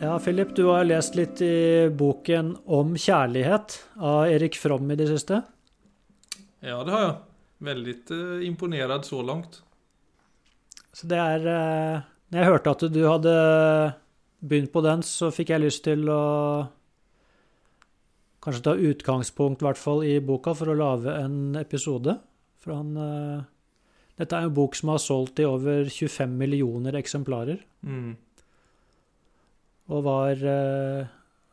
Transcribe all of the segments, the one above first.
Ja, Philip, du har lest litt i boken Om kjærlighet av Erik From i det siste. Ja, det har jeg. Veldig eh, imponert så langt. Så det er eh, Når jeg hørte at du hadde begynt på den, så fikk jeg lyst til å kanskje ta utgangspunkt, i hvert fall, i boka for å lage en episode. For han eh, Dette er en bok som har solgt i over 25 millioner eksemplarer. Mm. Og var eh,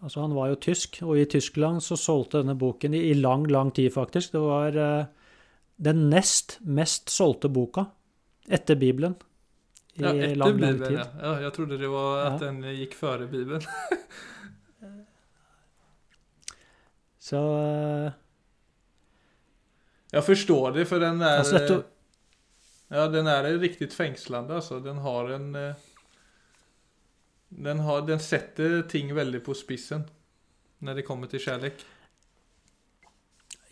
Altså, han var jo tysk, og i Tyskland så solgte denne boken i, i lang, lang tid, faktisk. Det var eh, den nest mest solgte boka etter Bibelen. I Ja, etter lang, lang Bibelen, tid. ja. ja. Jeg trodde det var at Ja. den gikk før Bibelen. Så eh, Jeg forstår det, for den er altså, dette, Ja, den er riktig fengslende, altså. Den har en den, har, den setter ting veldig på spissen når det kommer til kjærlighet.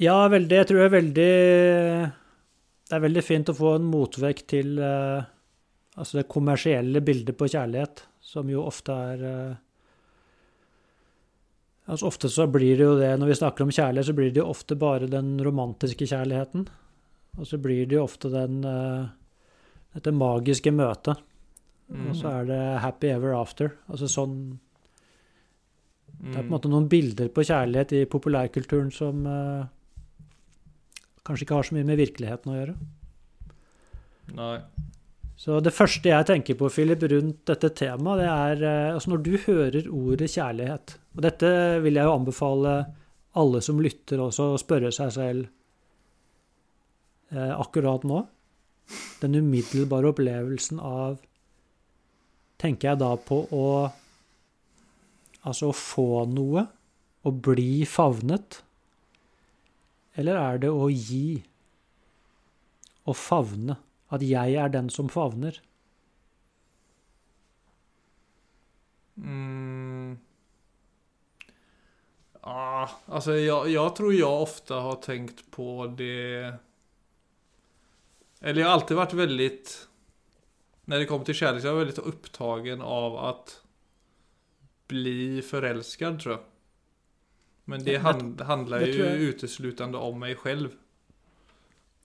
Ja, veldig. Jeg tror det er veldig Det er veldig fint å få en motvekt til eh, altså det kommersielle bildet på kjærlighet, som jo ofte er eh, Altså Ofte så blir det jo det, når vi snakker om kjærlighet, så blir det jo ofte bare den romantiske kjærligheten. Og så blir det jo ofte den eh, dette magiske møtet. Mm. Og så er det happy ever after. Altså sånn Det er på en Mm. måte noen bilder på kjærlighet i populærkulturen som uh, kanskje ikke har så mye med virkeligheten å gjøre. Nei. Så det første jeg tenker på, Philip, rundt dette temaet, det er eh, altså når du hører ordet kjærlighet Og dette vil jeg jo anbefale alle som lytter også, å spørre seg selv eh, akkurat nå. Den umiddelbare opplevelsen av Tenker jeg da på å Altså å få noe, å bli favnet? Eller er det å gi? Å favne? At jeg er den som favner? Mm. Ah, altså, jeg, jeg, tror jeg ofte har tenkt på det Eller jeg har alltid vært väldigt När det kommer till kärlek så är jag väldigt upptagen av att bli förälskad tror jag. Men det Ja, det- hand, handlar det ju jag. uteslutande om mig själv.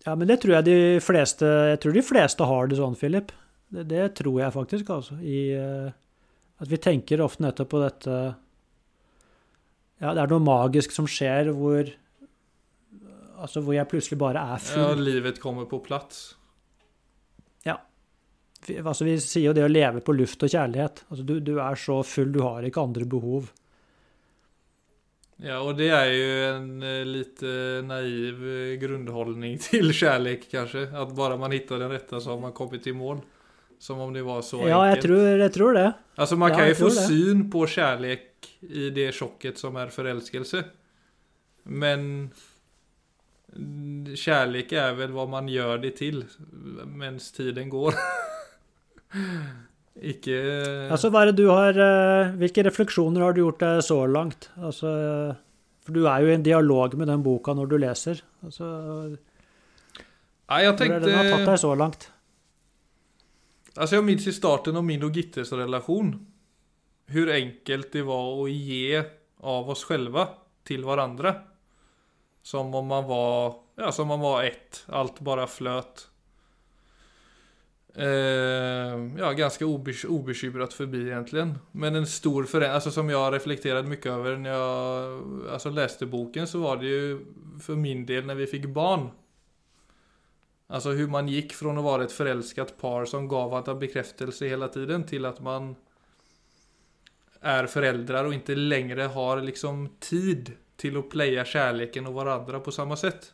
Ja, men det tror jeg de fleste Jeg tror de fleste har det sånn, Philip. Det, det tror jeg faktisk, altså. I, eh, at vi tenker ofte nettopp på dette Ja, det er noe magisk som skjer hvor Altså hvor jeg plutselig bare er Ja, livet kommer på plats. Altså, vi sier jo det å leve på luft og kjærlighet. Altså, du, du er så full, du har ikke andre behov. Ja, og det er jo en litt lite naiv grunnholdning til kjærlighet, kanskje. At bare man finner den rette, så har man kommet i mål. Som om det var så Ja, jeg enkelt. tror, jeg tror det. Altså, man Ja, kan jo få det. syn på kjærlighet i det sjokket som er forelskelse, Men Kjærlighet er vel hva man gjør det til mens tiden går. Ikke Altså, hva er det du har eh, Hvilke refleksjoner har du gjort deg så langt? Altså, for du er jo i en dialog med den boka når du leser. Altså, Nei, jeg hvor er det den har tatt deg så langt? Altså, jeg minns i starten av min og Gittes relasjon hvor enkelt det var å gi av oss själva til hverandre. Som om man var, ja, som om man var ett. Alt bare flöt. Eh, ja, ganska obes obekymrat förbi egentligen. Men en stor förändring, alltså som jag reflekterade mycket över när jag alltså läste boken så var det ju för min del när vi fick barn. Alltså hur man gick från att vara ett förälskat par som gav varandra bekräftelse hela tiden till att man är föräldrar och inte längre har liksom tid till att playa kärleken och varandra på samma sätt.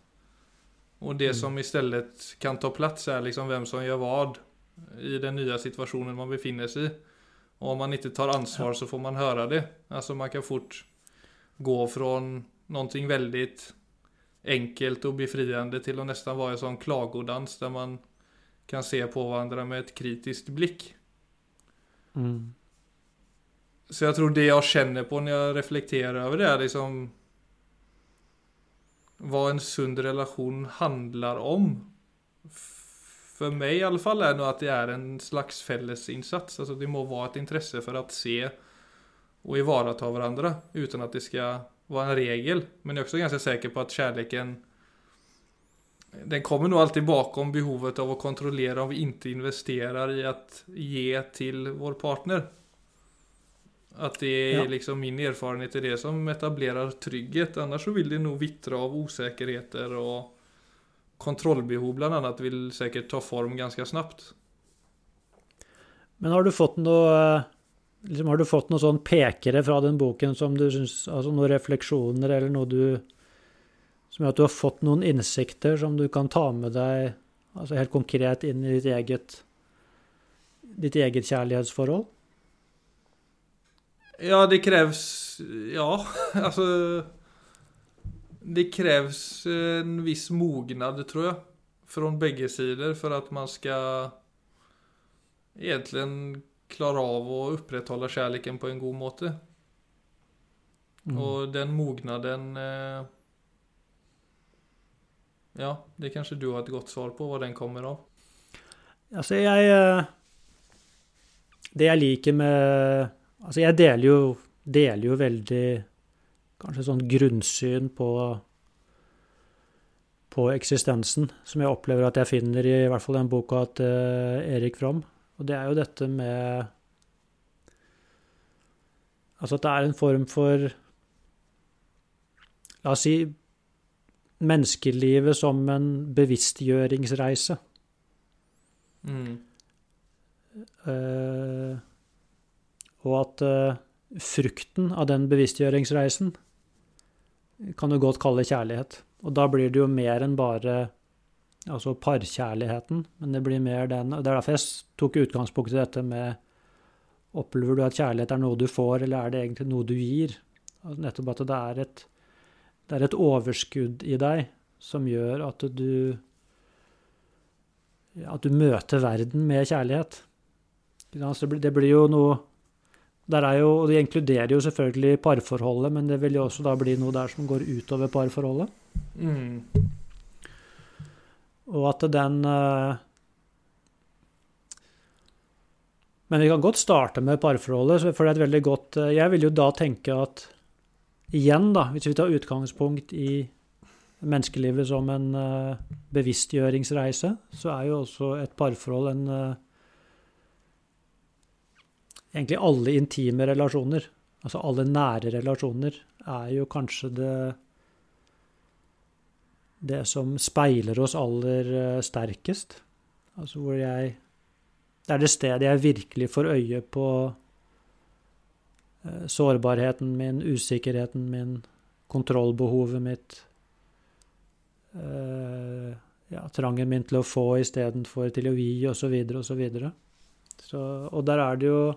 Och det Mm. som istället kan ta plats är liksom vem som gör vad i den nya situationen man befinner sig i. Och om man inte tar ansvar så får man höra det. Alltså man kan fort gå från någonting väldigt enkelt och befriande till att nästan vara en sån klagodans där man kan se på varandra med ett kritiskt blick. Mm. Så jag tror det jag känner på när jag reflekterar över det är liksom vad en sund relation handlar om. För meg i alle fall er at att det er en slags fellesinnsats. Altså, det må være et intresse for å se og ivareta hverandre uten at det skal være en regel. Men jeg er også ganske sikker på at kjærligheten den kommer nå alltid bakom behovet av å kontrollere om vi ikke investerer i å ge til vår partner. At det er Ja. liksom min erfarenhet i det som etablerer trygghet. Annars vil det nå vitre av osäkerheter och kontrollbehov bl.a. vil sikkert ta form ganske snabbt. Men har du fått noe liksom, Har du fått noen sånn pekere fra den boken som du syns Altså noen refleksjoner eller noe du Som gjør at du har fått noen innsikter som du kan ta med deg altså helt konkret inn i ditt eget ditt eget kjærlighetsforhold? Ja, det kreves ja, alltså. Det krävs en viss mognad tror jag. Från begge sidor för att man ska egentligen klara av att upprätthålla kärleken på en god måte. Mm. Och den mognaden, eh, ja, det kanske du har ett gott svar på vad den kommer av. Altså, jeg eh, Det jeg liker med Altså, jeg deler jo, deler jo veldig Kanskje sånn grunnsyn på på eksistensen, som jeg opplever at jeg finner i, i hvert fall den boka til Erik Fromm. Og det er jo dette med Altså at det er en form for La oss si menneskelivet som en bevisstgjøringsreise. Mm. Uh, og at uh, frukten av den bevisstgjøringsreisen kan du godt kalle kjærlighet. Og da blir det jo mer enn bare altså parkjærligheten, men det blir mer den og Det er derfor jeg tok utgangspunkt i dette med Opplever du at kjærlighet er noe du får, eller er det egentlig noe du gir? Altså nettopp at det er et det er et overskudd i deg som gjør at du at du møter verden med kjærlighet. Det blir, jo noe jo, Det inkluderer jo selvfølgelig parforholdet, men det vil jo også da bli noe der som går utover parforholdet. Mm. Og at den eh, Men vi kan godt starte med parforholdet, for det er et veldig godt eh, Jeg vil jo da tenke at igjen, da, hvis vi tar utgangspunkt i menneskelivet som en eh, bevisstgjøringsreise, så er jo også et parforhold en Egentlig alle intime relasjoner, altså alle nære relasjoner, er jo kanskje det det som speiler oss aller eh, sterkest. Altså hvor jeg Det er det stedet jeg virkelig får øye på eh, sårbarheten min, usikkerheten min, kontrollbehovet mitt. eh, ja, trangen min til å få istedenfor til å gi, osv., osv. Så, og der er det jo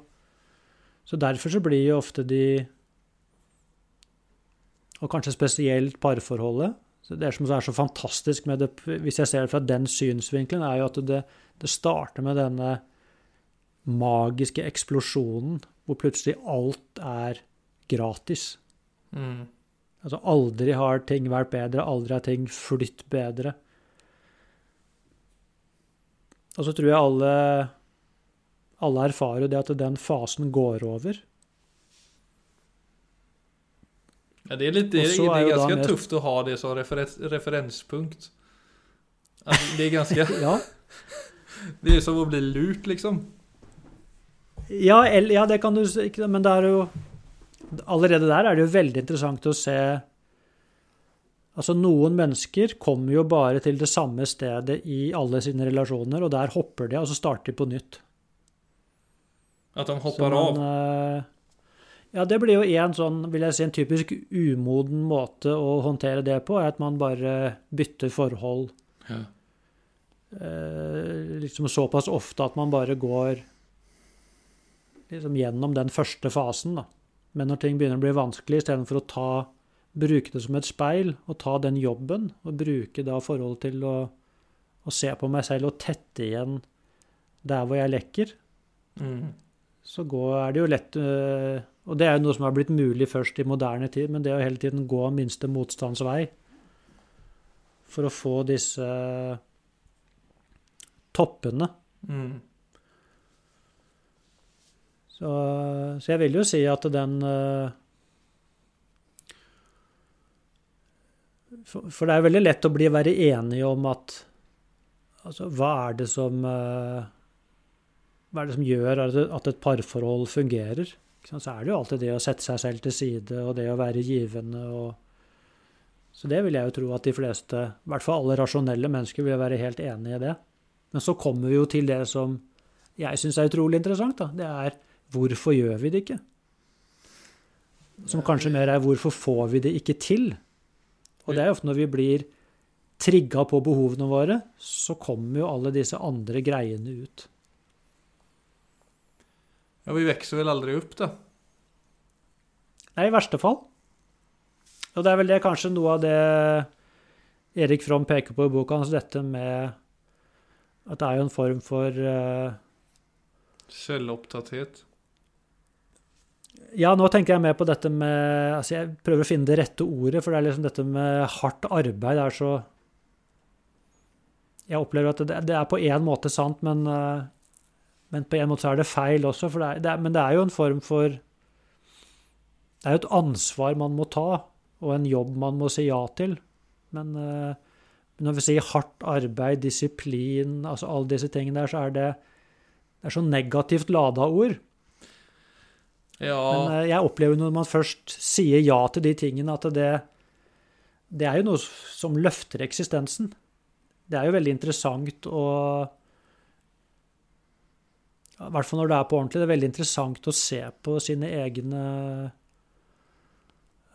Så derfor så blir jo ofte de Og kanskje spesielt parforholdet. Så det som er så fantastisk med det, hvis jeg ser det fra den synsvinkelen, er jo at det, det starter med denne magiske eksplosjonen hvor plutselig alt er gratis. Mm. Altså aldri har ting vært bedre, aldri har ting flytt bedre. Og så tror jeg alle, alle erfarer jo det at den fasen går over. Ja, det er, litt, det det er ganske med- tufft å ha det som referens, referenspunkt. Altså, det er ganske Ja, det er som å bli lurt liksom. ja, el- ja det kan du Men det er jo Allerede der er det jo veldig interessant å se Altså, noen mennesker kommer jo bare til det samme stedet i alle sine relasjoner, og der hopper de, og så starter de på nytt. Att de hopper man, av. eh, Ja, det blir jo en sånn, vil jeg si, en typisk umoden måte å håndtere det på, er at man bare bytter forhold Ja. eh, liksom såpass ofte at man bare går liksom gjennom den første fasen, da. Men når ting begynner å bli vanskelig, istedenfor å ta, bruke det som et speil og ta den jobben, og bruke da forholdet til å, å se på meg selv og tette igjen der hvor jeg lekker, Mm. Så går, er det jo lett øh, Og det er jo noe som har blitt mulig først i moderne tid, men det å hele tiden gå minste motstands vei for å få disse toppene. Mm. Så, så jeg vil jo si at den eh, for, for det er veldig lett å bli være enige om at Altså, hva er det som eh, Hva er det som gjør at et parforhold fungerer? Så er det jo alltid det å sette seg selv til side, og det å være givende og Så det vil jeg jo tro at de fleste, i hvert fall alle rasjonelle mennesker, vil være helt enig i det. Men så kommer vi jo til det som jeg syns er utrolig interessant, da. Det er hvorfor gjør vi det ikke? Som kanskje mer er hvorfor får vi det ikke til? Og det er ofte når vi blir trigga på behovene våre, så kommer jo alle disse andre greiene ut. Ja, vi vokser vel aldri opp, da. Nei, i verste fall. Og det er vel det kanskje noe av det Erik Fromm peker på i boka hans, dette med at det er jo en form for uh, Selvopptatthet. Ja, nå tenker jeg mer på dette med altså Jeg prøver å finne det rette ordet, for det er liksom dette med hardt arbeid Det er så Jeg opplever at det, det er på én måte sant, men, uh, men på en måte så er det feil også. Det er, det er, men det er jo en form for Det er jo et ansvar man må ta, og en jobb man må si ja til. Men uh, når vi sier hardt arbeid, disiplin, altså alle disse tingene der, så er det, det er så negativt lada ord. Ja. Men uh, jeg opplever når man først sier ja til de tingene, at det, det er jo noe som løfter eksistensen. Det er jo veldig interessant å I hvert fall når det er på ordentlig. Det er veldig interessant å se på sine egne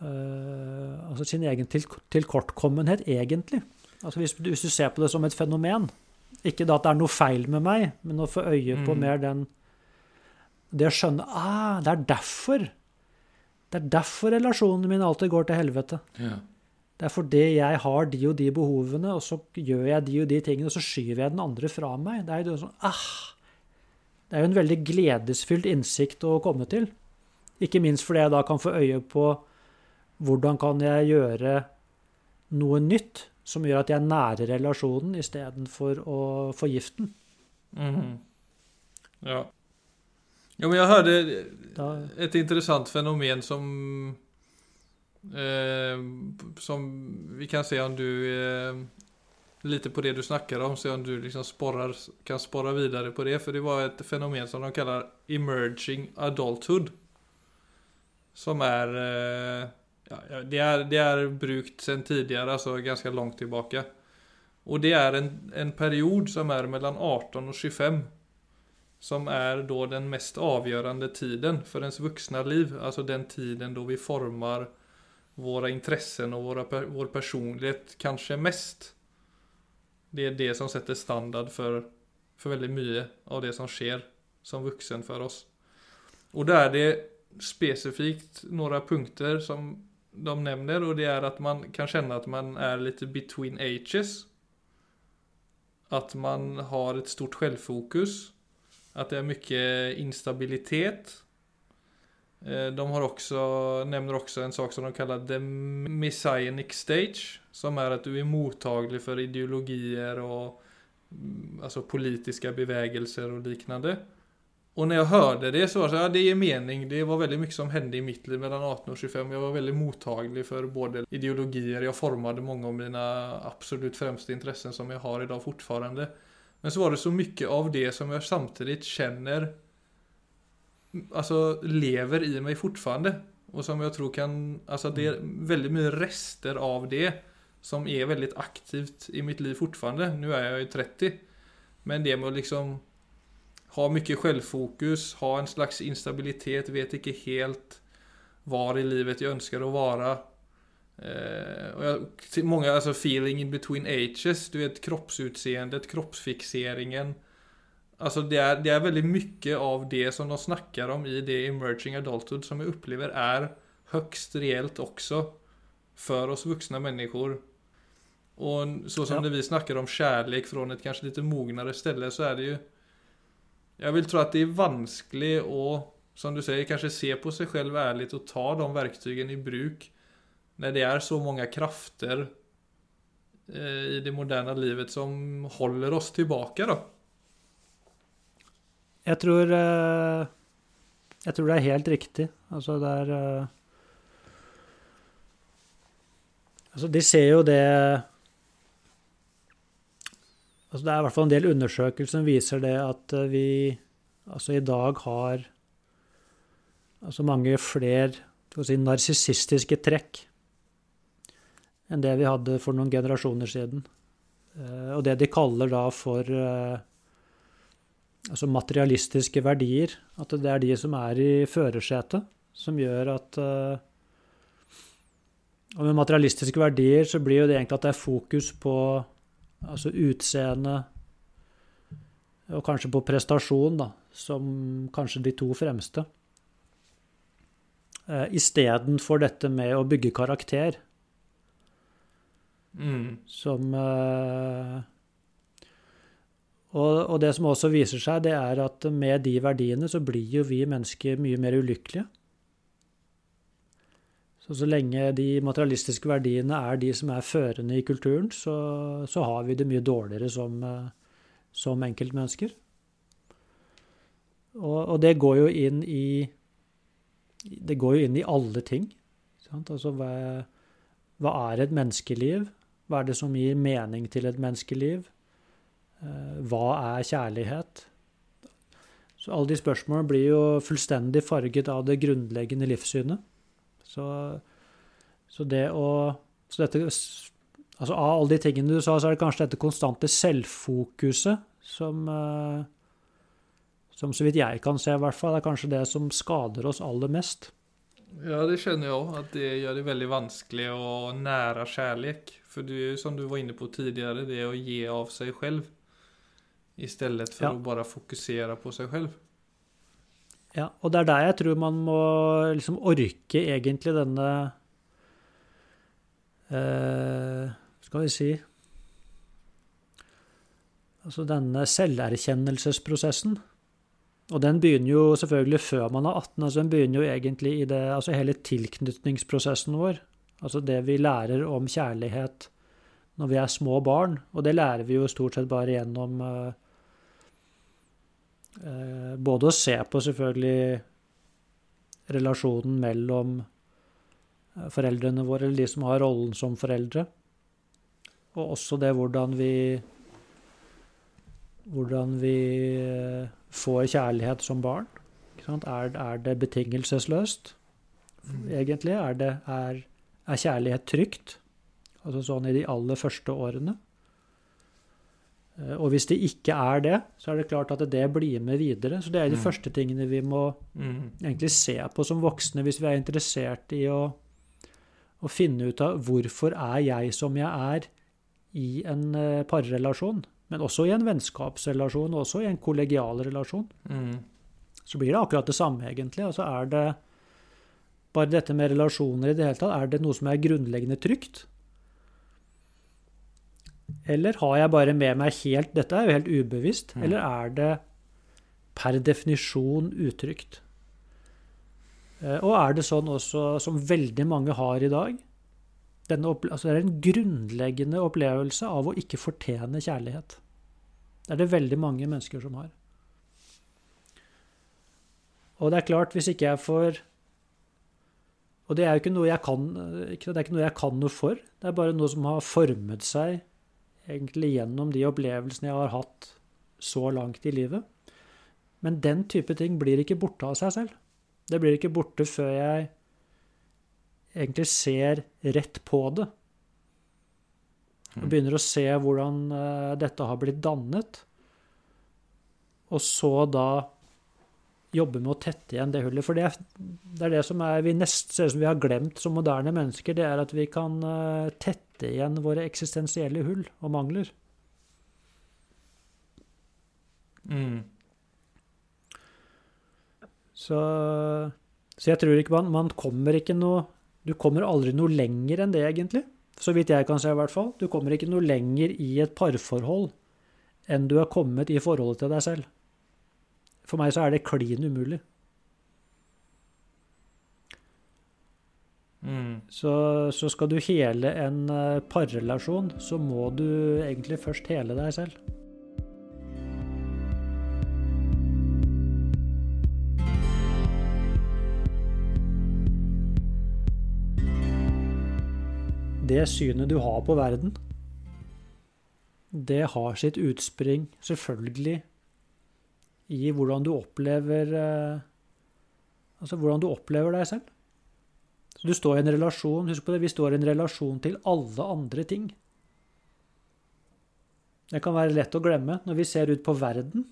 uh, Altså sin egen til, tilkortkommenhet, egentlig. Altså hvis, hvis, du ser på det som et fenomen. Ikke da at det er noe feil med meg, men å få øye på mm. mer den Det å skjønne ah, det er derfor. Det er derfor relasjonene mine alltid går til helvete. Ja. Det er fordi jeg har de og de behovene, og så gjør jeg de og de tingene, og så skyver jeg den andre fra meg. Det er jo sånn, ah, det er jo en veldig gledesfylt innsikt å komme til. Ikke minst fordi jeg da kan få øye på hvordan kan jeg gjøre noe nytt som gjør at jeg nærer relasjonen istedenfor å forgifte den. Mm. Ja. Jo, men jeg hørte et interessant fenomen som eh, Som vi kan se om du eh, Lite på det du snakker om, se om du liksom sporrar, kan spåra videre på det. For det var et fenomen som de kallar 'emerging adulthood'. Som er eh, ja, det, er, det är brukt sen tidligere, altså ganske langt tilbake. Og det er en, en period som er mellom 18 og 25. Som er då den mest avgjørende tiden for ens voksne liv. Altså den tiden da vi formar våre intressen og våra, vår personlighet kanskje mest. Det er det som setter standard for, for veldig mye av det som skjer som voksen for oss. Og da er det spesifikt noen punkter som de nevner, og det er at man kan kjenne at man er litt between ages. At man har et stort selvfokus. At det er mye instabilitet. Eh, de har også, nevner også en sak som de kallar the messianic stage. Som er at du er mottagelig for ideologier og altså politiske bevegelser og lignende. Og når jeg hørte det så var det så ja, det gir mening. Det var veldig mye som hendte i mitt liv mellom 18 og 25. Jeg var veldig mottagelig for både ideologier. Jeg formet mange av mine absolut fremste interesser som jeg har i dag fortfarande. Men så var det så mye av det som jeg samtidig kjenner alltså lever i meg fortfarande. Og som jeg tror kan, alltså det er veldig mye rester av det som är väldigt aktivt i mitt liv fortfarande. Nu är jag ju 30. Men det med att liksom ha mye självfokus, ha en slags instabilitet, vet ikke helt var i livet jeg ønsker å være. Eh, og jeg, mange altså feeling in between ages, du vet kroppsutseendet, kroppsfixeringen. Altså det er det er veldig mye av det som de snakker om i det emerging adulthood som jeg opplever er høyst reelt også for oss voksne människor. Og så som ja. vi snakker om kärlek fra et kanskje litt mognare ställe så er det jo jeg vil tro at det er vanskelig å, som du sier, kanskje se på seg selv ærlig og ta de verktøyene i bruk når det er så mange krafter eh, i det moderne livet som holder oss tilbake, da. Jeg tror eh, Jeg tror det er helt riktig. Altså, det er eh... Altså, de ser jo det Altså, det er i hvert fall en del undersøkelser som viser det at uh, vi altså i dag har altså mange flere si, narsissistiske trekk enn det vi hadde for noen generasjoner siden. Uh, og det de kaller da for altså materialistiske verdier. At det er de som er i førersetet, som gjør at Og med materialistiske verdier så blir jo det egentlig at det er fokus på altså utseende og kanskje på prestasjon, da, som kanskje de to fremste. Uh, Istedenfor dette med å bygge karakter, mm. som og, og, det som også viser seg, det er at med de verdiene så blir jo vi mennesker mye mer ulykkelige. Så så lenge de materialistiske verdiene er de som er førende i kulturen, så, så har vi det mye dårligere som, som enkeltmennesker. Og, og, det går jo inn i Det går jo inn i alle ting. Altså hva, hva er et menneskeliv? Hva er det som gir mening til et menneskeliv? Eh, hva er kjærlighet? Så alle de spørsmålene blir jo fullstendig farget av det grunnleggende livssynet. Så, så det å så dette, altså Av alle de tingene du sa, så er det kanskje dette konstante selvfokuset som eh, Som så vidt jeg kan se, i hvert fall, er kanskje det som skader oss aller mest. Ja, det kjenner jeg òg. At det gjør det veldig vanskelig å nære kjærlighet. For det, som du var inne på tidligere, det å gi av seg selv. i stedet for ja. å bare fokusere på seg selv. Ja, og det er der jeg tror man må liksom orke egentlig denne eh, Skal vi si Altså denne selverkjennelsesprosessen. Og den begynner jo selvfølgelig før man er 18. altså Den begynner jo egentlig i det, altså hele tilknytningsprosessen vår. Altså det vi lærer om kjærlighet når vi er små barn. Og det lærer vi jo stort sett bare gjennom Eh, både å se på selvfølgelig relasjonen mellom eh, foreldrene våre, eller de som har rollen som foreldre, og også det hvordan vi hvordan vi eh, får kjærlighet som barn. Er, er, det betingelsesløst, egentlig? Er, det, er, er, kjærlighet trygt? Altså sånn i de aller første årene. Eh, og hvis det ikke er det, så er det klart at det blir med videre. Så det er de mm. første tingene vi må mm. egentlig se på som voksne hvis vi er interessert i å, å, finne ut av hvorfor er jeg som jeg er i en uh, parrelasjon. Men også i en vennskapsrelasjon, også i en kollegial relasjon. Mm. Så blir det akkurat det samme, egentlig. Altså er det bare dette med relasjoner i det hele tatt, er det noe som er grunnleggende trygt? Eller har jeg bare med meg helt Dette er jo helt ubevisst. Mm. Eller er det per definisjon utrygt? Eh, og er det sånn også som veldig mange har i dag? altså det er en grunnleggende opplevelse av å ikke fortjene kjærlighet. Det er det veldig mange mennesker som har. Og det er klart, hvis ikke jeg får Og det er jo ikke noe jeg kan, det er ikke noe jeg kan noe for. Det er bare noe som har formet seg egentlig gjennom de opplevelsene jeg har hatt så langt i livet. Men den type ting blir ikke borte av seg selv. Det blir ikke borte før jeg egentlig ser rett på det. Og begynner å se hvordan uh, dette har blitt dannet. Og så da jobbe med å tette igjen det hullet. For det, det er det som er, vi nest ser ut som vi har glemt som moderne mennesker. Det er at vi kan uh, tette igjen våre eksistensielle hull og mangler. Mm. Så, så, jeg tror ikke man, man kommer ikke noe Du kommer aldri noe lenger enn det, egentlig. Så vidt jeg kan se, i hvert fall. Du kommer ikke noe lenger i et parforhold enn du har kommet i forholdet til deg selv. For meg så er det klin umulig. Mm. Så, så, skal du hele en eh, parrelasjon, så må du egentlig først hele deg selv. Det synet du har på verden, det har sitt utspring selvfølgelig i hvordan du opplever eh, Altså hvordan du opplever deg selv. Så du står i en relasjon Husk på det, vi står i en relasjon til alle andre ting. Det kan være lett å glemme. Når vi ser ut på verden,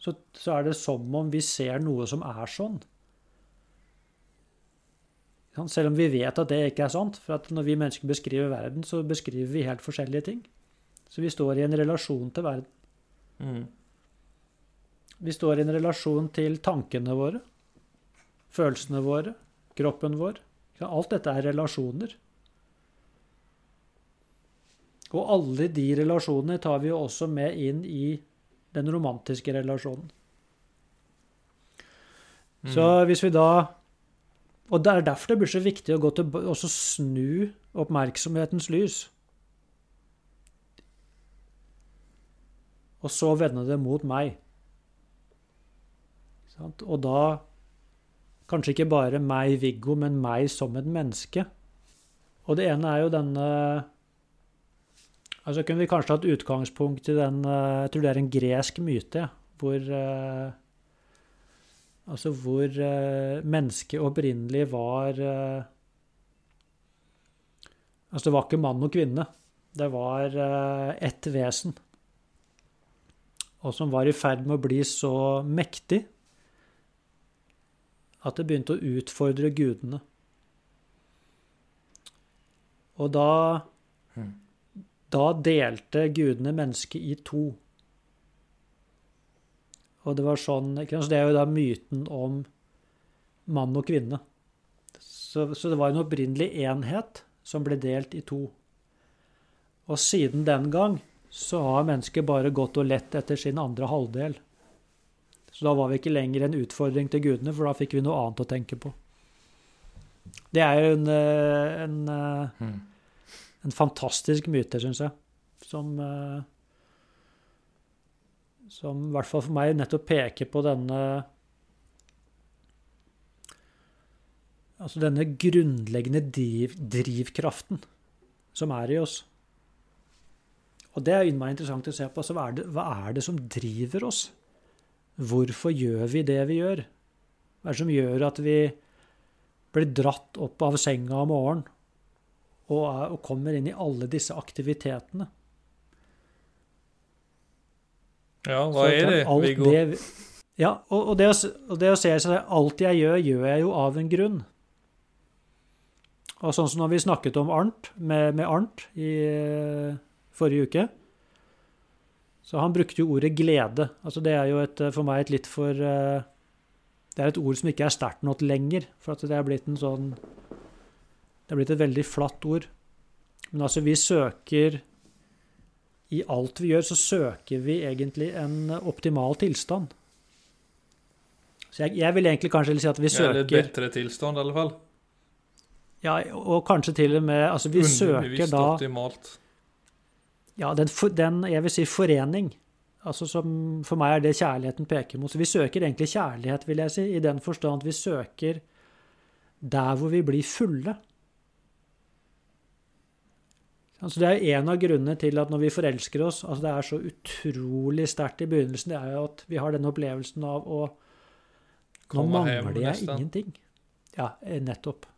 så, så er det som om vi ser noe som er sånn. Selv om vi vet at det ikke er sant. For at når vi mennesker beskriver verden, så beskriver vi helt forskjellige ting. Så vi står i en relasjon til verden. Mm. Vi står i en relasjon til tankene våre, følelsene våre, kroppen vår. Alt dette er relasjoner. Og alle de relasjonene tar vi jo også med inn i den romantiske relasjonen. Så hvis vi da Og det er derfor det blir så viktig å gå til, også snu oppmerksomhetens lys. Og så vende det mot meg. Og da kanskje ikke bare meg, Viggo, men meg som et menneske. Og det ene er jo denne Altså kunne vi kanskje hatt utgangspunkt i den Jeg tror det er en gresk myte, hvor Altså hvor mennesket opprinnelig var Altså det var ikke mann og kvinne. Det var ett vesen. Og som var i ferd med å bli så mektig at det begynte å utfordre gudene. Og da Da delte gudene mennesket i to. Og det var sånn Det er jo da myten om mann og kvinne. Så, så det var en opprinnelig enhet som ble delt i to. Og siden den gang så har mennesket bare gått og lett etter sin andre halvdel. Så da var vi ikke lenger en utfordring til gudene, for da fikk vi noe annet å tenke på. Det er jo en, en, en fantastisk myte, syns jeg, som Som i hvert fall for meg nettopp peker på denne Altså denne grunnleggende driv, drivkraften som er i oss. Og det er innmari interessant å se på. Altså, hva, er det, hva er det som driver oss? Hvorfor gjør vi det vi gjør? Hva er det som gjør at vi blir dratt opp av senga om morgenen og, er, og kommer inn i alle disse aktivitetene? Ja, hva er det, Viggo? Det, ja, og, og, det å, og det å se seg Alt jeg gjør, gjør jeg jo av en grunn. Og sånn som når vi snakket om Arnt, med, med Arnt i forrige uke, så han brukte jo ordet glede. Altså det er jo et, for meg et litt for Det er et ord som ikke er sterkt nok lenger. For at det er blitt en sånn Det er blitt et veldig flatt ord. Men altså, vi søker I alt vi gjør, så søker vi egentlig en optimal tilstand. Så jeg, jeg vil egentlig kanskje si at vi søker Eller bedre tilstand, i alle fall. Ja, og kanskje til og med Altså, vi søker da optimalt. Ja, den, den, jeg vil si forening. Altså som, for meg er det kjærligheten peker mot. Så vi søker egentlig kjærlighet, vil jeg si, i den forstand at vi søker der hvor vi blir fulle. Altså det er en av grunnene til at når vi forelsker oss altså Det er så utrolig sterkt i begynnelsen. Det er jo at vi har den opplevelsen av å Nå mangler jeg ingenting. Ja, nettopp.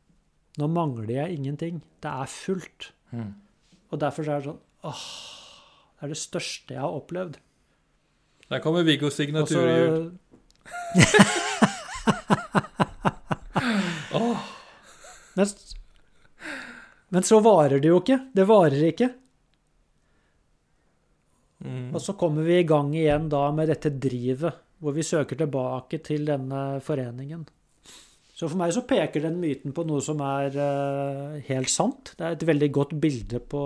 Nå mangler jeg ingenting. Det er fullt. Mm. Og derfor er det sånn Åh, det er det største jeg har opplevd. Der kommer Viggos signaturhjul. oh. men, men, så varer det jo ikke. Det varer ikke. Mm. Og så kommer vi i gang igjen da med dette drivet, hvor vi søker tilbake til denne foreningen. Så for meg så peker den myten på noe som er uh, helt sant. Det er et veldig godt bilde på,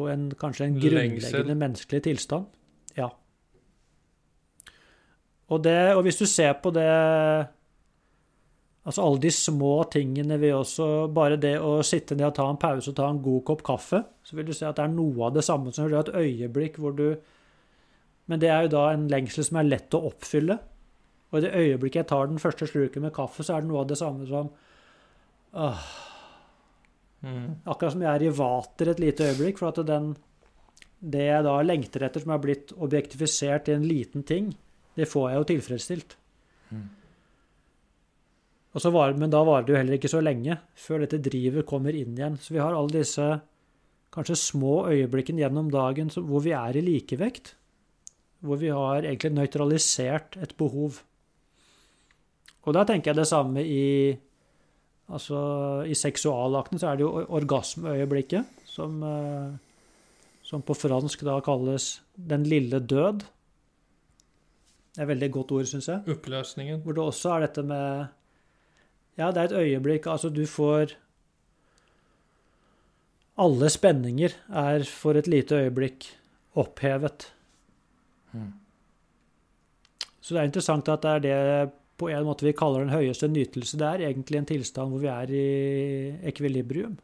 på en, kanskje en grunnleggende Lengsel. menneskelig tilstand. Ja. Og, det, og hvis du ser på det Altså alle de små tingene vi også Bare det å sitte ned og ta en pause og ta en god kopp kaffe, så vil du se at det er noe av det samme som du har et øyeblikk hvor du Men det er jo da en lengsel som er lett å oppfylle. Og i det øyeblikket jeg tar den første sluken med kaffe, så er det noe av det samme som åh, Mm. Akkurat som jeg er i vater et lite øyeblikk, for at den, det jeg da lengter etter, som er blitt objektifisert i en liten ting, det får jeg jo tilfredsstilt. Mm. Og så var, men da varer det jo heller ikke så lenge før dette drivet kommer inn igjen. Så vi har alle disse kanskje små øyeblikkene gjennom dagen hvor vi er i likevekt. Hvor vi har egentlig nøytralisert et behov. Og da tenker jeg det samme i Altså, i seksualakten så er det jo orgasmeøyeblikket, som, eh, som på fransk da kalles 'den lille død'. Det er et veldig godt ord, syns jeg. Oppløsningen. Hvor det også er dette med Ja, det er et øyeblikk Altså, du får Alle spenninger er for et lite øyeblikk opphevet. Mm. Så det er interessant at det er det på en måte vi kaller den høyeste nytelse. Det er egentlig en tilstand hvor vi er i ekvilibrium.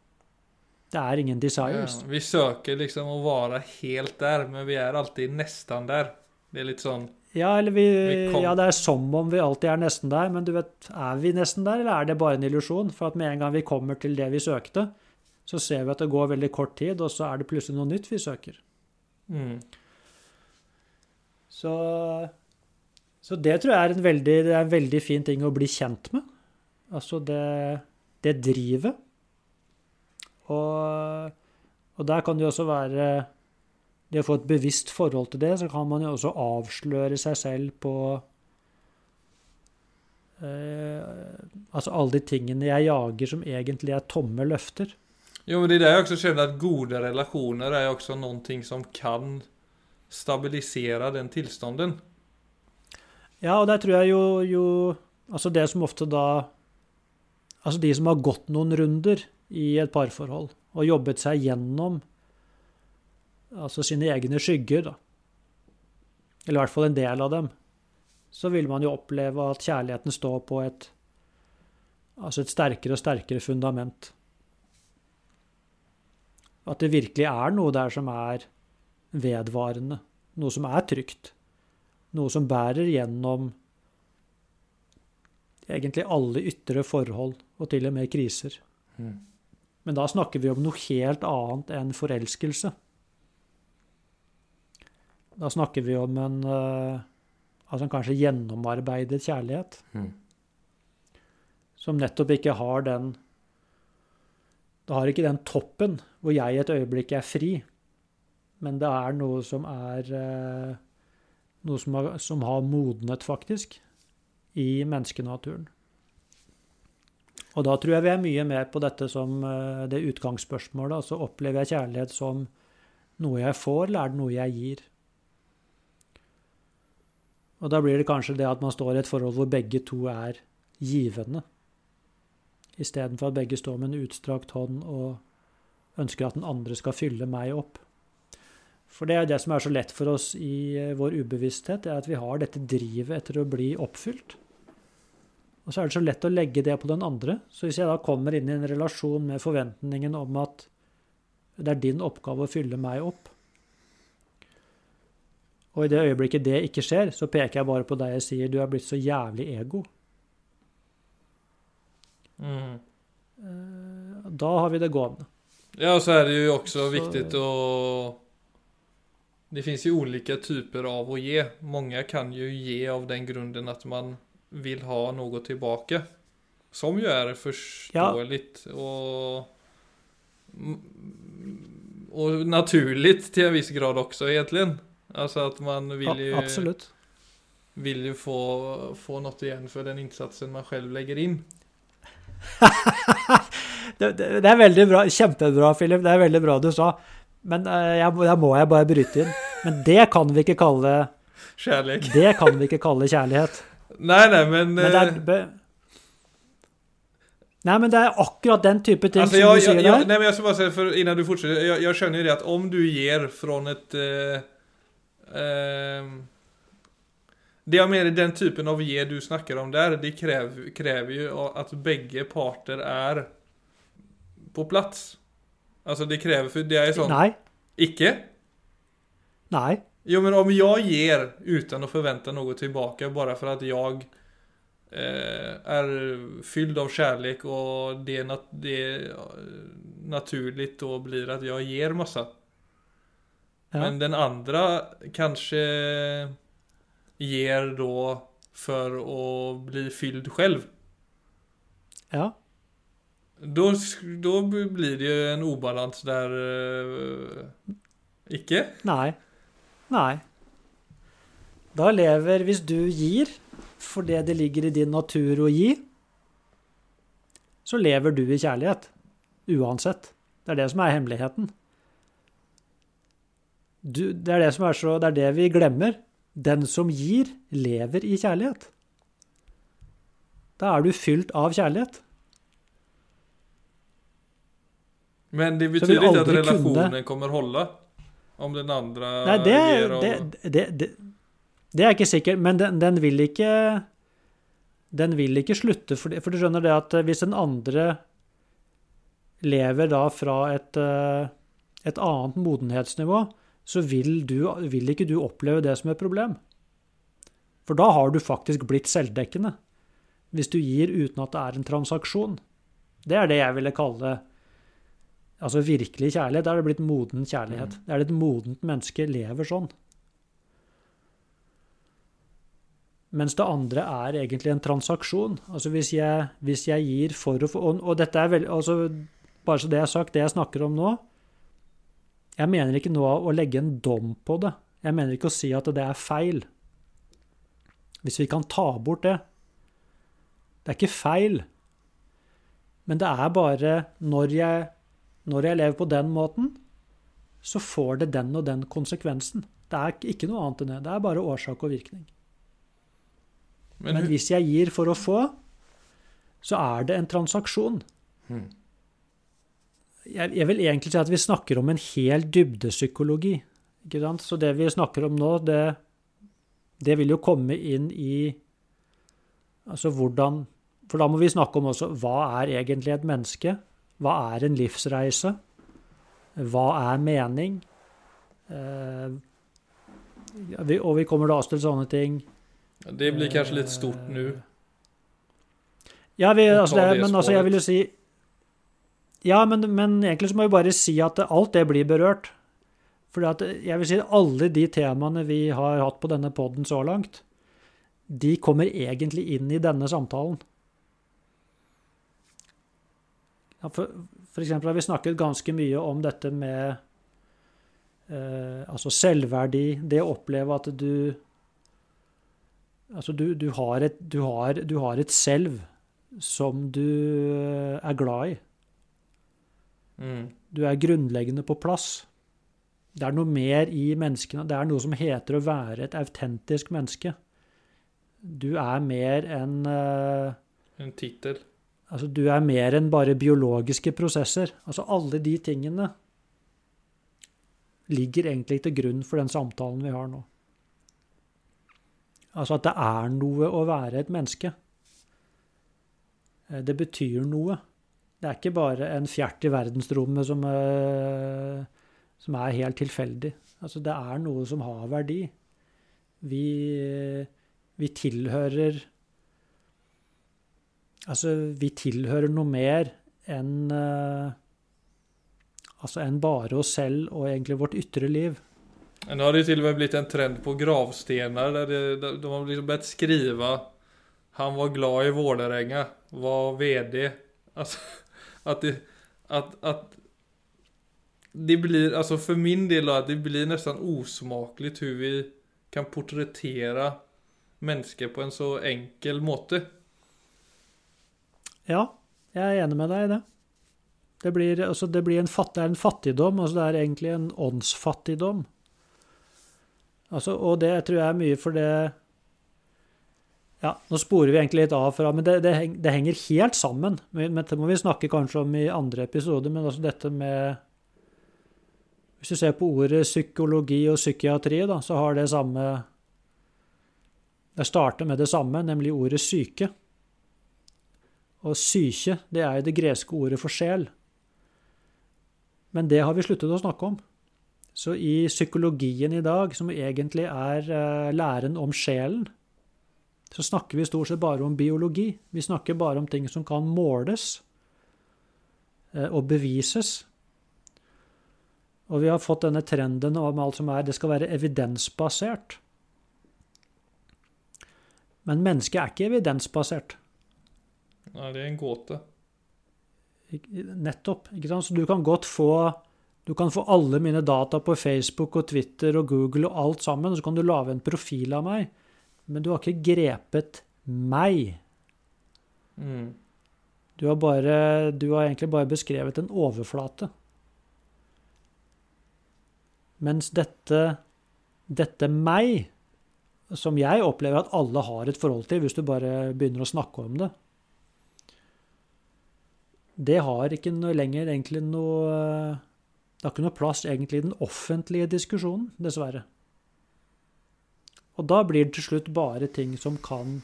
Det er ingen Ja, vi søker liksom å være helt der, men vi er alltid nesten der. Det er litt sånn Ja, eller vi, Vi ja, det er som om vi alltid er nesten der, men du vet, er vi nesten der, eller er det bare en illusjon? For at med en gang vi kommer til det vi søkte, så ser vi at det går veldig kort tid, og så er det plutselig noe nytt vi søker. mm. Så, så det tror jeg er en veldig, er en veldig fin ting å bli kjent med. Altså det, det drivet. Og, og der kan det jo også være Det å få et bevisst forhold til det, så kan man jo også avsløre seg selv på eh, Altså alle de tingene jeg jager som egentlig er tomme løfter. Jo, men det er jo også jag också känner att goda relationer är også noe som kan stabilisere den tillstånden. Ja, og der tror jeg jo, jo Altså det som ofte da Altså de som har gått noen runder i et parforhold og jobbet seg gjennom altså sine egne skygger, da. Eller i hvert fall en del av dem. Så vil man jo oppleve at kjærligheten står på et altså et sterkere og sterkere fundament. At det virkelig er noe der som er vedvarende. Noe som er trygt. Noe som bærer gjennom egentlig alle ytre forhold, og til og med kriser. Mm. Men da snakker vi om noe helt annet enn forelskelse. Da snakker vi om en eh, altså en kanskje gjennomarbeidet kjærlighet, Mm. som nettopp ikke har den Det har ikke den toppen hvor jeg et øyeblikk er fri, men det er noe som er eh, Noe som har, som har modnet, faktisk, i menneskenaturen. Og da tror jeg vi er mye mer på dette som eh, det utgangsspørsmålet. Altså opplever jeg kjærlighet som noe jeg får, eller er det noe jeg gir? Og da blir det kanskje det at man står i et forhold hvor begge to er givende. Istedenfor at begge står med en utstrakt hånd og ønsker at den andre skal fylle meg opp. For det er det som er så lett for oss i eh, vår ubevissthet, det er at vi har dette drivet etter å bli oppfylt. Og så er det så lett å legge det på den andre. Så hvis jeg da kommer inn i en relasjon med forventningen om at det er din oppgave å fylle meg opp, og i det øyeblikket det ikke skjer, så peker jeg bare på deg og sier du er blitt så jævlig ego. Mm. Eh, Da har vi det gående. Ja, så er det jo også Så- viktig att... Det finns ju olika typer av att ge. Många kan ju ge av den grunden att man vill ha något tillbaka. Som ju är förståeligt och... Och naturligt till en viss grad också egentligen. Alltså att man vill ju, Ja, absolutt. vill ju få, få något igen för den insatsen man själv lägger in. Det, det, det er veldig bra. Kjempebra, Philip. Det er veldig bra du sa. Men jeg, jeg, må jeg bare bryte inn. Men det kan vi ikke kalle Kjærlighet. Det kan vi ikke kalle kjærlighet. Nei, nei, men... Men det er eh. Nei, men det er akkurat den type ting Alltså som du sier der. nei, men jeg skal bare si, for innan du fortsetter, jeg, jeg skjønner jo det at om du gir från et uh, uh, det jeg mener, den typen av gir du snakker om der, det krever, krever jo at begge parter er på plats. Alltså det kräver, för det är sånt... Nei. Icke? Nei. Jo men om jag ger utan att förvänta något tillbaka bara för att jag eh, är fylld av kärlek och det, er nat- det är naturligt då blir att jag ger massa. Ja. Men den andra kanske ger då för att bli fylld själv. ja. Då, då blir det ju en obalans der Uh, Ikke? Nei. Nei. Da lever Hvis du gir fordi det ligger i din natur å gi, så lever du i kjærlighet. Uansett. Det er det som er hemmeligheten. Du, det er det som er så Det er det vi glemmer. Den som gir, lever i kjærlighet. Da er du fylt av kjærlighet. Men det betyr ikke at relasjonen kunne- kommer holde? Om den andre Nei, det, det, det, det, det er ikke sikkert, men den, den vil ikke Den vil ikke slutte, for, for du skjønner det at hvis den andre lever da fra et, eh, et annet modenhetsnivå, så vil, du, vil ikke du oppleve det som et problem. For da har du faktisk blitt selvdekkende. Hvis du gir uten at det er en transaksjon. Det er det jeg ville kalle Altså virkelig kjærlighet. Da er det blitt moden kjærlighet. Det er det et modent menneske lever sånn. Mens det andre er egentlig en transaksjon. Altså hvis jeg, hvis jeg gir for å få Og, og dette er veldig altså Bare så det er sagt, det jeg snakker om nå Jeg mener ikke nå å legge en dom på det. Jeg mener ikke å si at det er feil. Hvis vi kan ta bort det. Det er ikke feil. Men det er bare når jeg når jeg lever på den måten, så får det den og den konsekvensen. Det er ikke noe annet enn det. Det er bare årsak og virkning. Men, Men hvis jeg gir for å få, så er det en transaksjon. Hmm. Jeg, jeg vil egentlig si at vi snakker om en hel dybdepsykologi. Ikke sant? Så det vi snakker om nå, det, det vil jo komme inn i Altså hvordan For da må vi snakke om også hva er egentlig et menneske? Hva er en livsreise? Hva er mening? Eh, vi, og vi kommer da også til sånne ting det blir kanskje litt stort nå. Ja, vi, altså det, men altså, jeg vil jo si Ja, men, men egentlig så må vi bare si at alt det blir berørt. For jeg vil si at alle de temaene vi har hatt på denne poden så langt, de kommer egentlig inn i denne samtalen. Ja, for, for eksempel har vi snakket ganske mye om dette med eh, altså selvverdi, det å oppleve at du Altså, du, du, har et, du, har, du har et selv som du eh, er glad i. Mm. Du er grunnleggende på plass. Det er noe mer i menneskene. Det er noe som heter å være et autentisk menneske. Du er mer enn uh, En tittel. Altså, du er mer enn bare biologiske prosesser. Altså, alle de tingene ligger egentlig til grunn for den samtalen vi har nå. Altså at det er noe å være et menneske. Eh, Det betyr noe. Det er ikke bare en fjert i verdensrommet som, eh, som er helt tilfeldig. Altså, det er noe som har verdi. Vi, vi tilhører Altså, vi tilhører noe mer enn eh, Altså enn bare oss selv og egentlig vårt ytre liv. Nå har det til og med blitt en trend på gravstener. der det, de har liksom börjat skrive Han var glad i Vålerenga, var VD. Altså, at det, at, at det blir, altså For min del at det blir nesten usmakelig hvordan vi kan portrettere mennesker på en så enkel måte. Ja, jeg er enig med deg i det. Det blir, altså det blir en, fatt, det er en fattigdom, altså det er egentlig en åndsfattigdom. Altså, og det tror jeg er mye for det Ja, nå sporer vi egentlig litt av fra, men det, det, det henger helt sammen. Men det må vi snakke kanskje om i andre episoder, men altså dette med Hvis du ser på ordet psykologi og psykiatri, da, så har det samme Det starter med det samme, nemlig ordet syke. Og syke, det er jo det greske ordet for sjel. Men det har vi sluttet å snakke om. Så i psykologien i dag, som egentlig er eh, læren om sjelen, så snakker vi stort sett bare om biologi. Vi snakker bare om ting som kan måles. eh, og bevises. Og vi har fått denne trenden om alt som er Det skal være evidensbasert. Men mennesket er ikke evidensbasert. Nei, det er en gåte. Nettopp. ikke sant? Så du kan godt få du kan få alle mine data på Facebook og Twitter og Google og alt sammen, og så kan du lage en profil av meg. Men du har ikke grepet meg. Mm. Du har, bare, du har egentlig bare beskrevet en overflate. Mens dette, dette meg, som jeg opplever at alle har et forhold til, hvis du bare begynner å snakke om det, det har ikke noe lenger egentlig noe Det har ikke noe plass egentlig i den offentlige diskusjonen, dessverre. Og da blir det til slutt bare ting som kan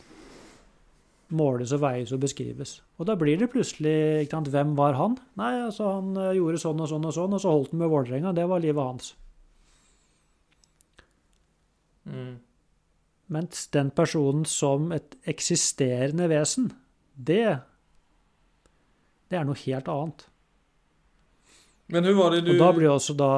måles og veies og beskrives. Og da blir det plutselig ikke sant, Hvem var han? Nei, altså han eh, gjorde sånn og sånn og sånn, og så holdt han med Vålerenga. Det var livet hans. Mm. Mens den personen som et eksisterende vesen, det det er noe helt annet. Men hvordan var det du Og da blir det også da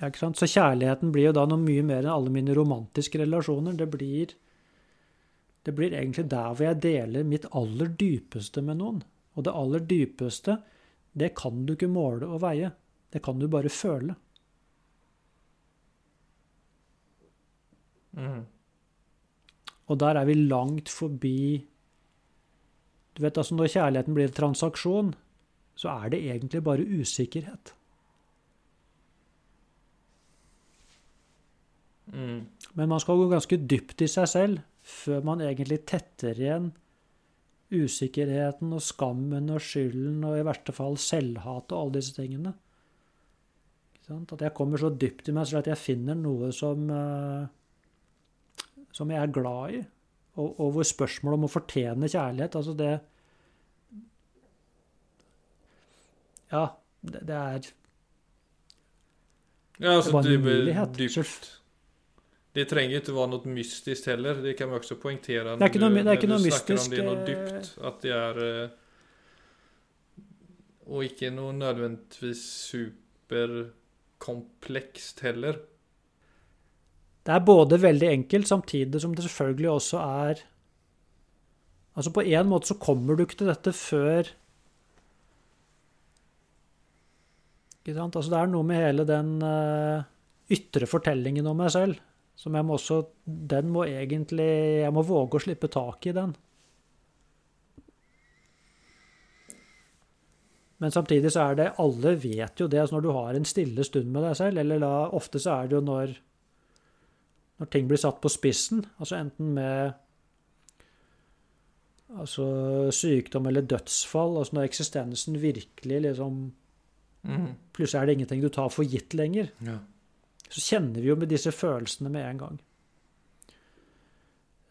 ja, ikke sant? Så kjærligheten blir jo da noe mye mer enn alle mine romantiske relasjoner. Det blir, det blir egentlig der hvor jeg deler mitt aller dypeste med noen. Og det aller dypeste, det kan du ikke måle og veie. Det kan du bare føle. mm. Og der er vi langt forbi Du vet, altså Når kjærligheten blir en transaksjon, så er det egentlig bare usikkerhet. Mm. Men man skal gå ganske dypt i seg selv før man egentlig tetter igjen usikkerheten og skammen og skylden og i verste fall selvhat og alle disse tingene. At jeg kommer så dypt i meg selv at jeg finner noe som, eh, som jeg er glad i. Og, og hvor spørsmålet om å fortjene kjærlighet altså det Ja, det, det er Ja, altså, Det var en mulighet. dypt. Det trenger ikke være noe mystisk heller. Det kan vi også poengtere er ikke noe- det ikke når du snakker mystisk, om det er noe eh, dypt. At det er eh, Og ikke noe nødvendigvis superkomplekst heller. Det er både veldig enkelt, samtidig som det selvfølgelig også er Altså På en måte så kommer du ikke til dette før Ikke sant? Altså Det er noe med hele den uh, ytre fortellingen om meg selv som jeg må også Den må egentlig Jeg må våge å slippe tak i den. Men samtidig så er det Alle vet jo det. altså Når du har en stille stund med deg selv, eller da ofte så er det jo når når ting blir satt på spissen, altså enten med altså sykdom eller dødsfall, altså når eksistensen virkelig liksom Mm. Plutselig er det ingenting du tar for gitt lenger. Ja. Så kjenner vi jo med disse følelsene med en gang.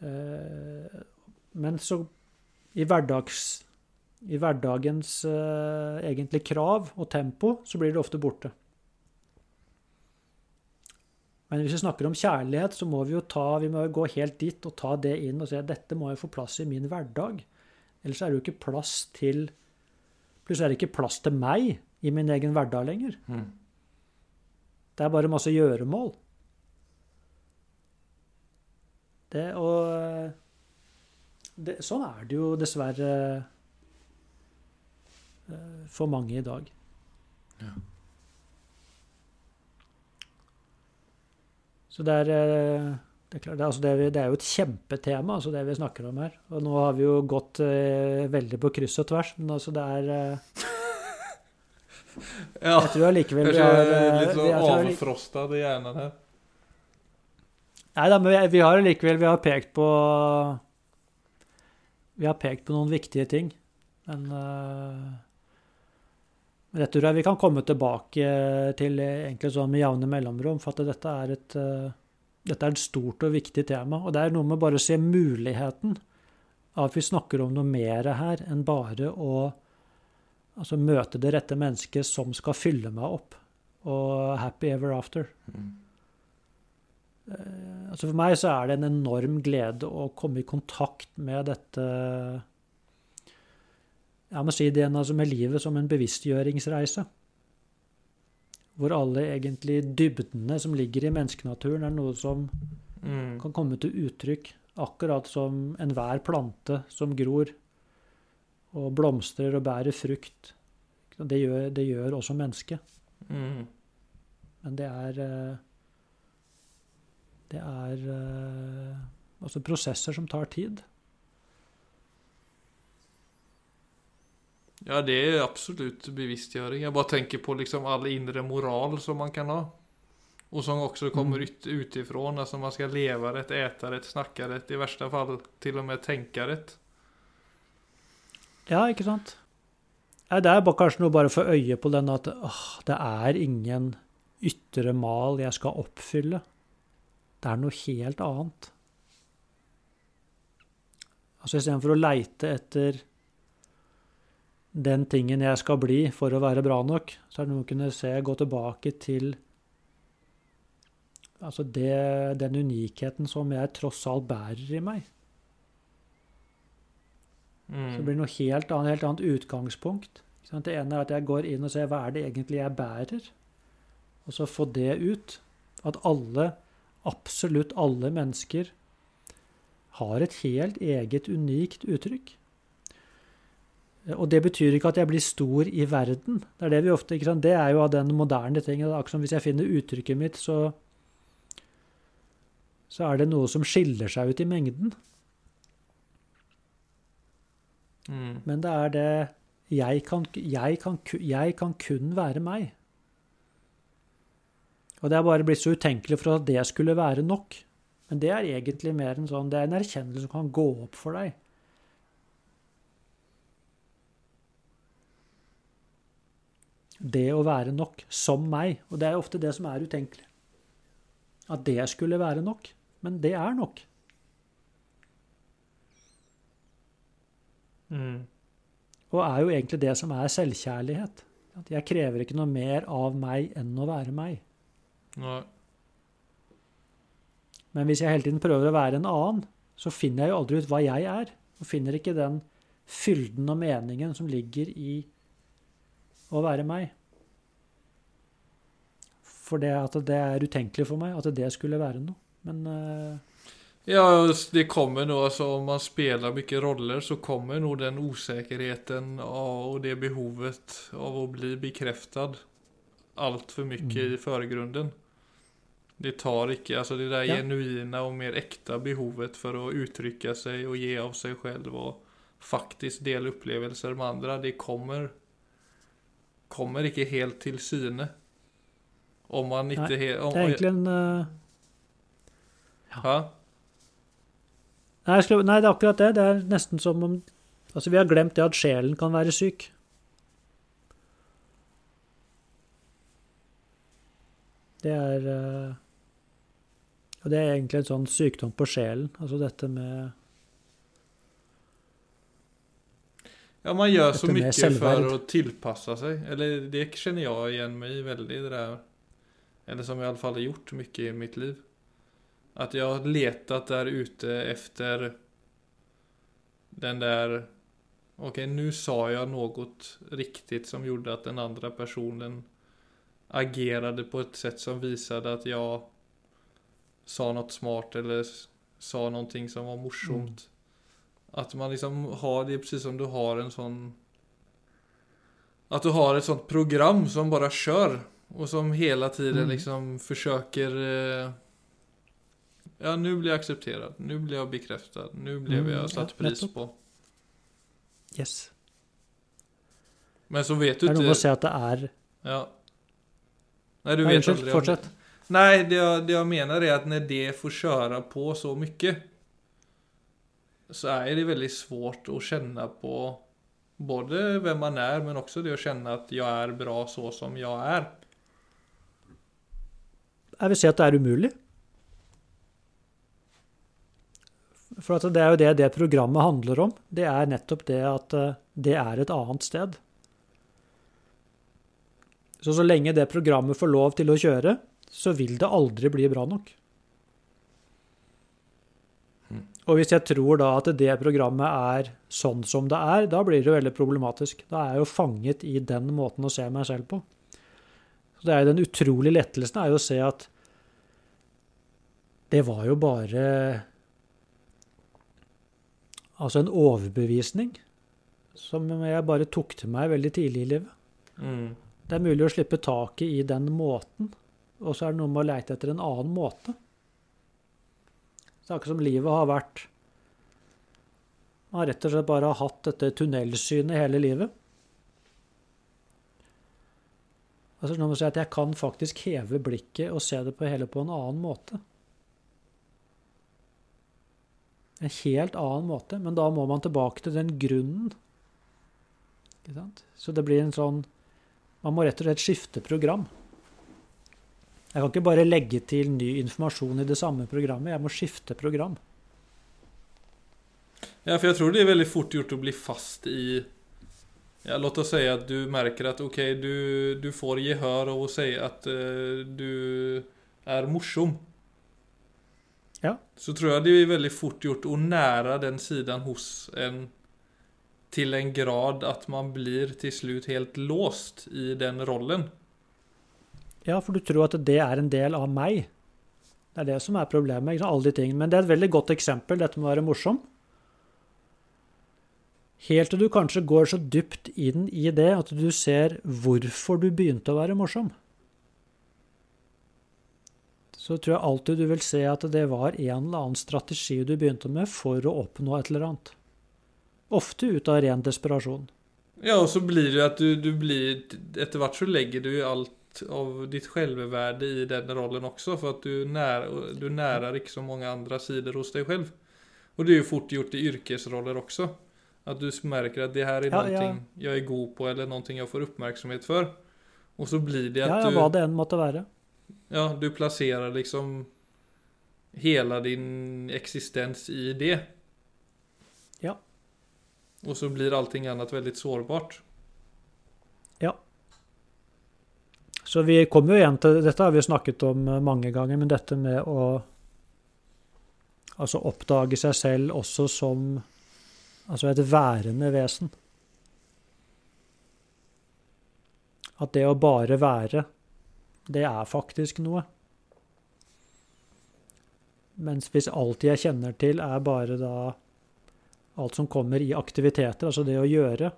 Eh, Men så i hverdags i hverdagens eh, egentlig krav og tempo, så blir det ofte borte. Men hvis vi snakker om kjærlighet, så må vi jo ta, vi må gå helt dit og ta det inn og si at dette må jo få plass i min hverdag. Ellers er det jo ikke plass til Plutselig er det ikke plass til meg i min egen hverdag lenger. Mm. Det er bare masse gjøremål. Det og det, Sånn er det jo dessverre eh, for mange i dag. Ja. Så det er, eh, det er, klart, det, altså det, er, det jo et kjempetema, altså det vi snakker om her. Og nå har vi jo gått eh, veldig på kryss og tvers, men altså det er ja. Jeg tror allikevel vi har eh, litt vi- sånn overfrosta i hjernen her. Nei da, men vi, vi har likevel Vi har pekt på Vi har pekt på noen viktige ting. Men uh, dette tror jeg vi kan komme tilbake til egentlig sånn med jevne mellomrom. For at dette er et uh, dette er et stort og viktig tema. Og det er noe med bare å se muligheten av at vi snakker om noe mer her enn bare å altså, møte det rette mennesket som skal fylle meg opp. Og happy ever after. Mm. Eh, Altså for meg så er det en enorm glede å komme i kontakt med dette Jeg må si det altså med livet som en bevisstgjøringsreise. Hvor alle egentlig dybdene som ligger i menneskenaturen, er noe som Mm. kan komme til uttrykk akkurat som enhver plante som gror og blomstrer og bærer frukt. Det gjør, det gjør også mennesket. Mm. Men det er eh, Det er eh, altså prosesser som tar tid. Ja, det er absolutt bevisstgjøring. Jeg bare tenker på liksom all indre moral som man kan ha. Og som også kommer Mm. ut, utifrån. Altså man skal leve rett, ete rett, snakke rett. I verste fall til og med tenke rett. Ja, ikke sant? Nei, det er bare kanskje noe bare få øye på den at åh, det er ingen ytre mal jeg skal oppfylle. Det er noe helt annet. Altså istedenfor å leite etter den tingen jeg skal bli for å være bra nok, så er det noe å kunne se, gå tilbake til altså det, den unikheten som jeg tross alt bærer i meg. Så Mm. blir noe helt annet, helt annet utgangspunkt. Det ene er at jeg går inn og ser hva er det egentlig jeg bærer, og så få det ut. At alle, absolutt alle mennesker, har et helt eget, unikt uttrykk. Og det betyr ikke at jeg blir stor i verden. Det er det vi ofte, ikke sant? Det er jo av den moderne tingen. Akkurat som hvis jeg finner uttrykket mitt, så så er det noe som skiller seg ut i mengden. Mm. Men det er det jeg kan, jeg, kan, jeg kan kun være meg. Og det er bare blitt så utenkelig for at det skulle være nok. Men det er egentlig mer en sånn, det er en erkjennelse som kan gå opp for deg. Det å være nok, som meg. Og det er ofte det som er utenkelig. At det skulle være nok. Men det er nok. Mm. Og er jo egentlig det som er selvkjærlighet. At jeg krever ikke noe mer av meg enn å være meg. Nei. Men hvis jeg hele tiden prøver å være en annen, så finner jeg jo aldri ut hva jeg er. Og finner ikke den fylden og meningen som ligger i å være meg. For det at det er utenkelig for meg at det skulle være noe. Men eh, Ja, det kommer nog, alltså om man spelar mycket roller så kommer nog den osäkerheten och det behovet av att bli bekräftad allt för mycket Mm. i förgrunden. Det tar ikke, alltså det där Ja. genuina och mer äkta behovet för att uttrycka sig och ge av sig själv och faktiskt dela upplevelser med andra, det kommer kommer ikke helt til syne. Om man Nei, helt... Om, det är egentlig Uh... Ja. Ja? Nei, skulle, nei, det er akkurat det. Det er nesten som om Altså, vi har glemt det at sjelen kan være syk. Det er eh, Og det er egentlig en sånn sykdom på sjelen. Altså dette med Ja, man gjør så mye for å tilpasse seg. Eller det kjenner jeg igjen meg i veldig, det der. Eller som jeg i alle fall har gjort mye i mitt liv. At jeg har letat der ute efter den der Ok, nu sa jeg noe riktig som gjorde at den andre personen agerade på et sett som visade at jeg sa noe smart eller sa noe som var morsomt. Att man liksom har, det är precis som du har en sån Att du har ett sånt program som bara kör och som hela tiden Mm. liksom försöker eh, Ja, nå blir jeg akseptert. Nå blir jeg bekreftet. Nå blir Mm, jag satt ja, pris nettopp. på. Yes. Men så vet Det du er noe å se at det er Ja. Nei, du Nei, vet Unnskyld, aldrig fortsett. Nei, det jeg, det jeg, mener er at når det får kjøre på så mye, så er det veldig svårt å kjenne på både hvem man er, men også det å kjenne at jeg er bra så som jeg er. Jeg vil si at det er umulig. For det er jo det det programmet handler om. Det er nettopp det at eh, det er et annet sted. Så så lenge det programmet får lov til å kjøre, så vil det aldri bli bra nok. Og hvis jeg tror da at det programmet er sånn som det er, da blir det veldig problematisk. Da er jeg jo fanget i den måten å se meg selv på. Så det er jo Den utrolige lettelsen er jo å se at det var jo bare Altså en overbevisning som jeg bare tok til meg veldig tidlig i livet. Mm. Det er mulig å slippe taket i den måten, og så er det noe med å leite etter en annen måte. Det er akkurat som livet har vært Man har rett og slett bare hatt dette tunnelsynet hele livet. Altså noe med å si at jeg kan faktisk heve blikket og se det på hele på en annen måte. En helt annen måte, men da må man tilbake til den grunnen. Så det blir en sånn Man må rett og slett skifte program. Jeg kan ikke bare legge til ny informasjon i det samme programmet, jeg må skifte program. Ja, for jeg tror det er veldig fort gjort å bli fast i Ja, låt oss si at du merker at ok, du, du får gehør av å si at uh, du er morsom. Ja. Så tror jeg det er veldig fort gjort å nære den siden hos en til en grad at man blir til slutt helt låst i den rollen. Ja, for du tror at det er en del av meg. Det er det som er problemet. Ikke? Alle de tingene. Men det er et veldig godt eksempel, dette med å være morsom. Helt til du kanskje går så dypt inn i det at du ser hvorfor du begynte å være morsom. Så tror jeg alltid du vil se at det var en eller annen strategi du begynte med for å oppnå et eller annet. Ofte ut av ren desperasjon. Ja, og så blir det at du, du blir Etter hvert så legger du alt av ditt selvvärde i den rollen også, for at du, nær, du nærer ikke så mange andre sider hos deg selv. Og det er jo fort gjort i yrkesroller også. At du merker at det her er Ja, noe jeg er god på, eller noe jeg får oppmerksomhet for. Og så blir det at Ja, ja, du hva det enn måtte være. Ja, du plasserer liksom hele din eksistens i det. Ja. Og så blir allting annet veldig sårbart. Ja. Så vi kommer jo igjen til Dette har vi snakket om eh, mange ganger, men dette med å altså oppdage seg selv også som altså et værende vesen. At det å bare være, det er faktisk noe. Mens hvis alt jeg kjenner til, er bare da alt som kommer i aktiviteter, altså det å gjøre,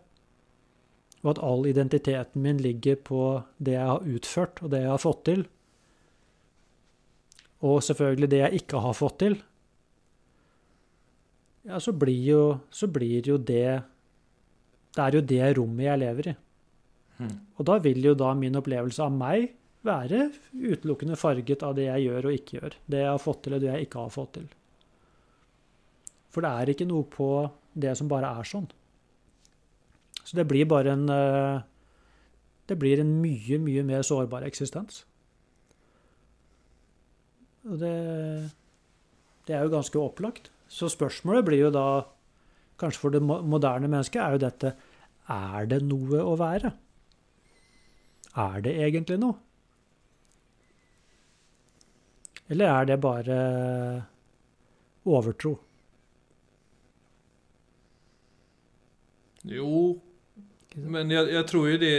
og at all identiteten min ligger på det jeg har utført, og det jeg har fått til, og selvfølgelig det jeg ikke har fått til, ja, så blir jo, så blir jo det Det er jo det rommet jeg lever i. Hmm. Og da vil jo da min opplevelse av meg være utelukkende farget av det jeg gjør og ikke gjør. Det jeg har fått til, og det jeg ikke har fått til. For det er ikke noe på det som bare er sånn. Så det blir bare en eh, Det blir en mye, mye mer sårbar eksistens. Og det Det er jo ganske opplagt. Så spørsmålet blir jo da, kanskje for det moderne mennesket, er jo dette Er det noe å være? Er det egentlig noe? Eller er det bare overtro? Jo, men jeg, jeg tror jo det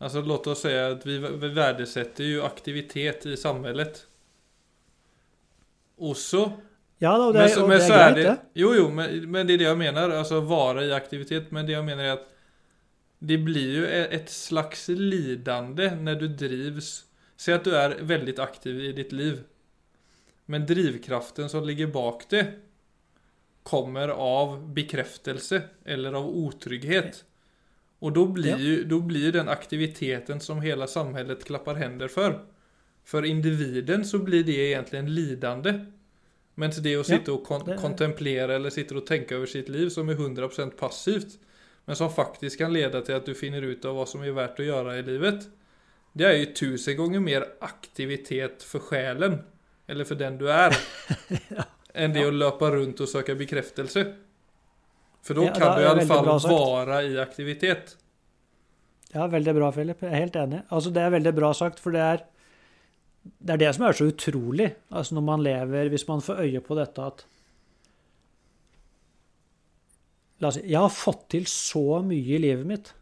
Altså låt oss si at vi, vi verdsetter jo aktivitet i samfunnet Også Ja da, og det, men, er- så, og men det er greit, det det. Jo, jo, men, men det er det jeg mener. Altså være i aktivitet. Men det jeg mener er at det blir jo et slags lidande når du drivs Si at du er veldig aktiv i ditt liv. Men drivkraften som ligger bak det, kommer av bekreftelse eller av otrygghet. Og da blir, ju, då blir den aktiviteten som hele samhället klappar händer for. For individen så blir det egentlig lidande. Mens det å sitte og kon kontemplera eller sitte og tenke over sitt liv som er 100% passivt, men som faktisk kan lede til at du finner ut av hva som er värt å gjøre i livet, det er jo tusen ganger mer aktivitet for sjelen, eller for den du er, enn det å løpe rundt og søke bekreftelse. For da Ja, kan du i alle fall være i aktivitet. Ja, veldig bra, Philip. Jeg er helt enig. Altså, det er veldig bra sagt, for det er det er det som er så utrolig. Altså, når man lever Hvis man får øye på dette at La oss si Jeg har fått til så mye i livet mitt.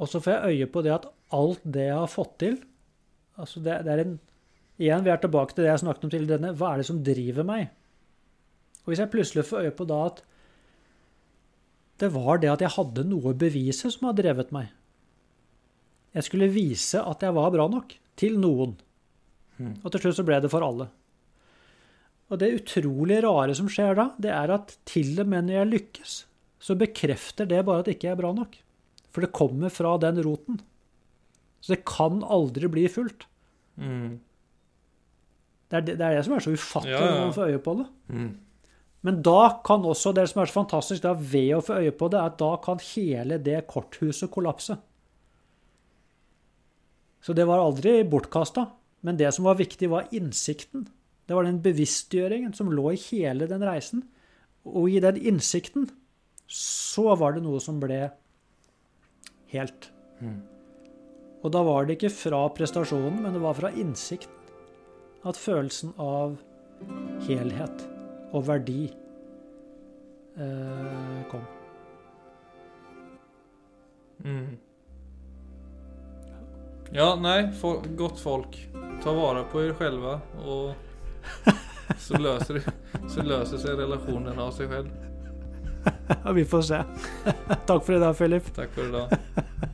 Og så får jeg øye på det at alt det jeg har fått til altså det, det er en, Igjen, vi er tilbake til det jeg snakket om til denne. Hva er det som driver meg? Og hvis jeg plutselig får øye på da at det var det at jeg hadde noe å bevise som har drevet meg. Jeg skulle vise at jeg var bra nok til noen. Mm. Og til slutt så ble det for alle. Og det utrolig rare som skjer da, det er at til og med når jeg lykkes, så bekrefter det bare at ikke jeg er bra nok. For det kommer fra den roten. Så det kan aldri bli fullt. Mm. Det er det, det, er det som er så ufattelig Ja, ja. når man får øye på det. Mm. Men da kan også det som er så fantastisk da ved å få øye på det, er at da kan hele det korthuset kollapse. Så det var aldri bortkasta. Men det som var viktig, var innsikten. Det var den bevisstgjøringen som lå i hele den reisen. Og i den innsikten så var det noe som ble helt. Mm. Og da var det ikke fra prestasjonen, men det var fra innsikten at følelsen av helhet og verdi eh, kom. Mm. Ja, nei, for, gott folk. Ta vare på er själva og så løser, så løser seg relationen av seg selv. Vi får se. Takk for i dag, Philip. for i idag.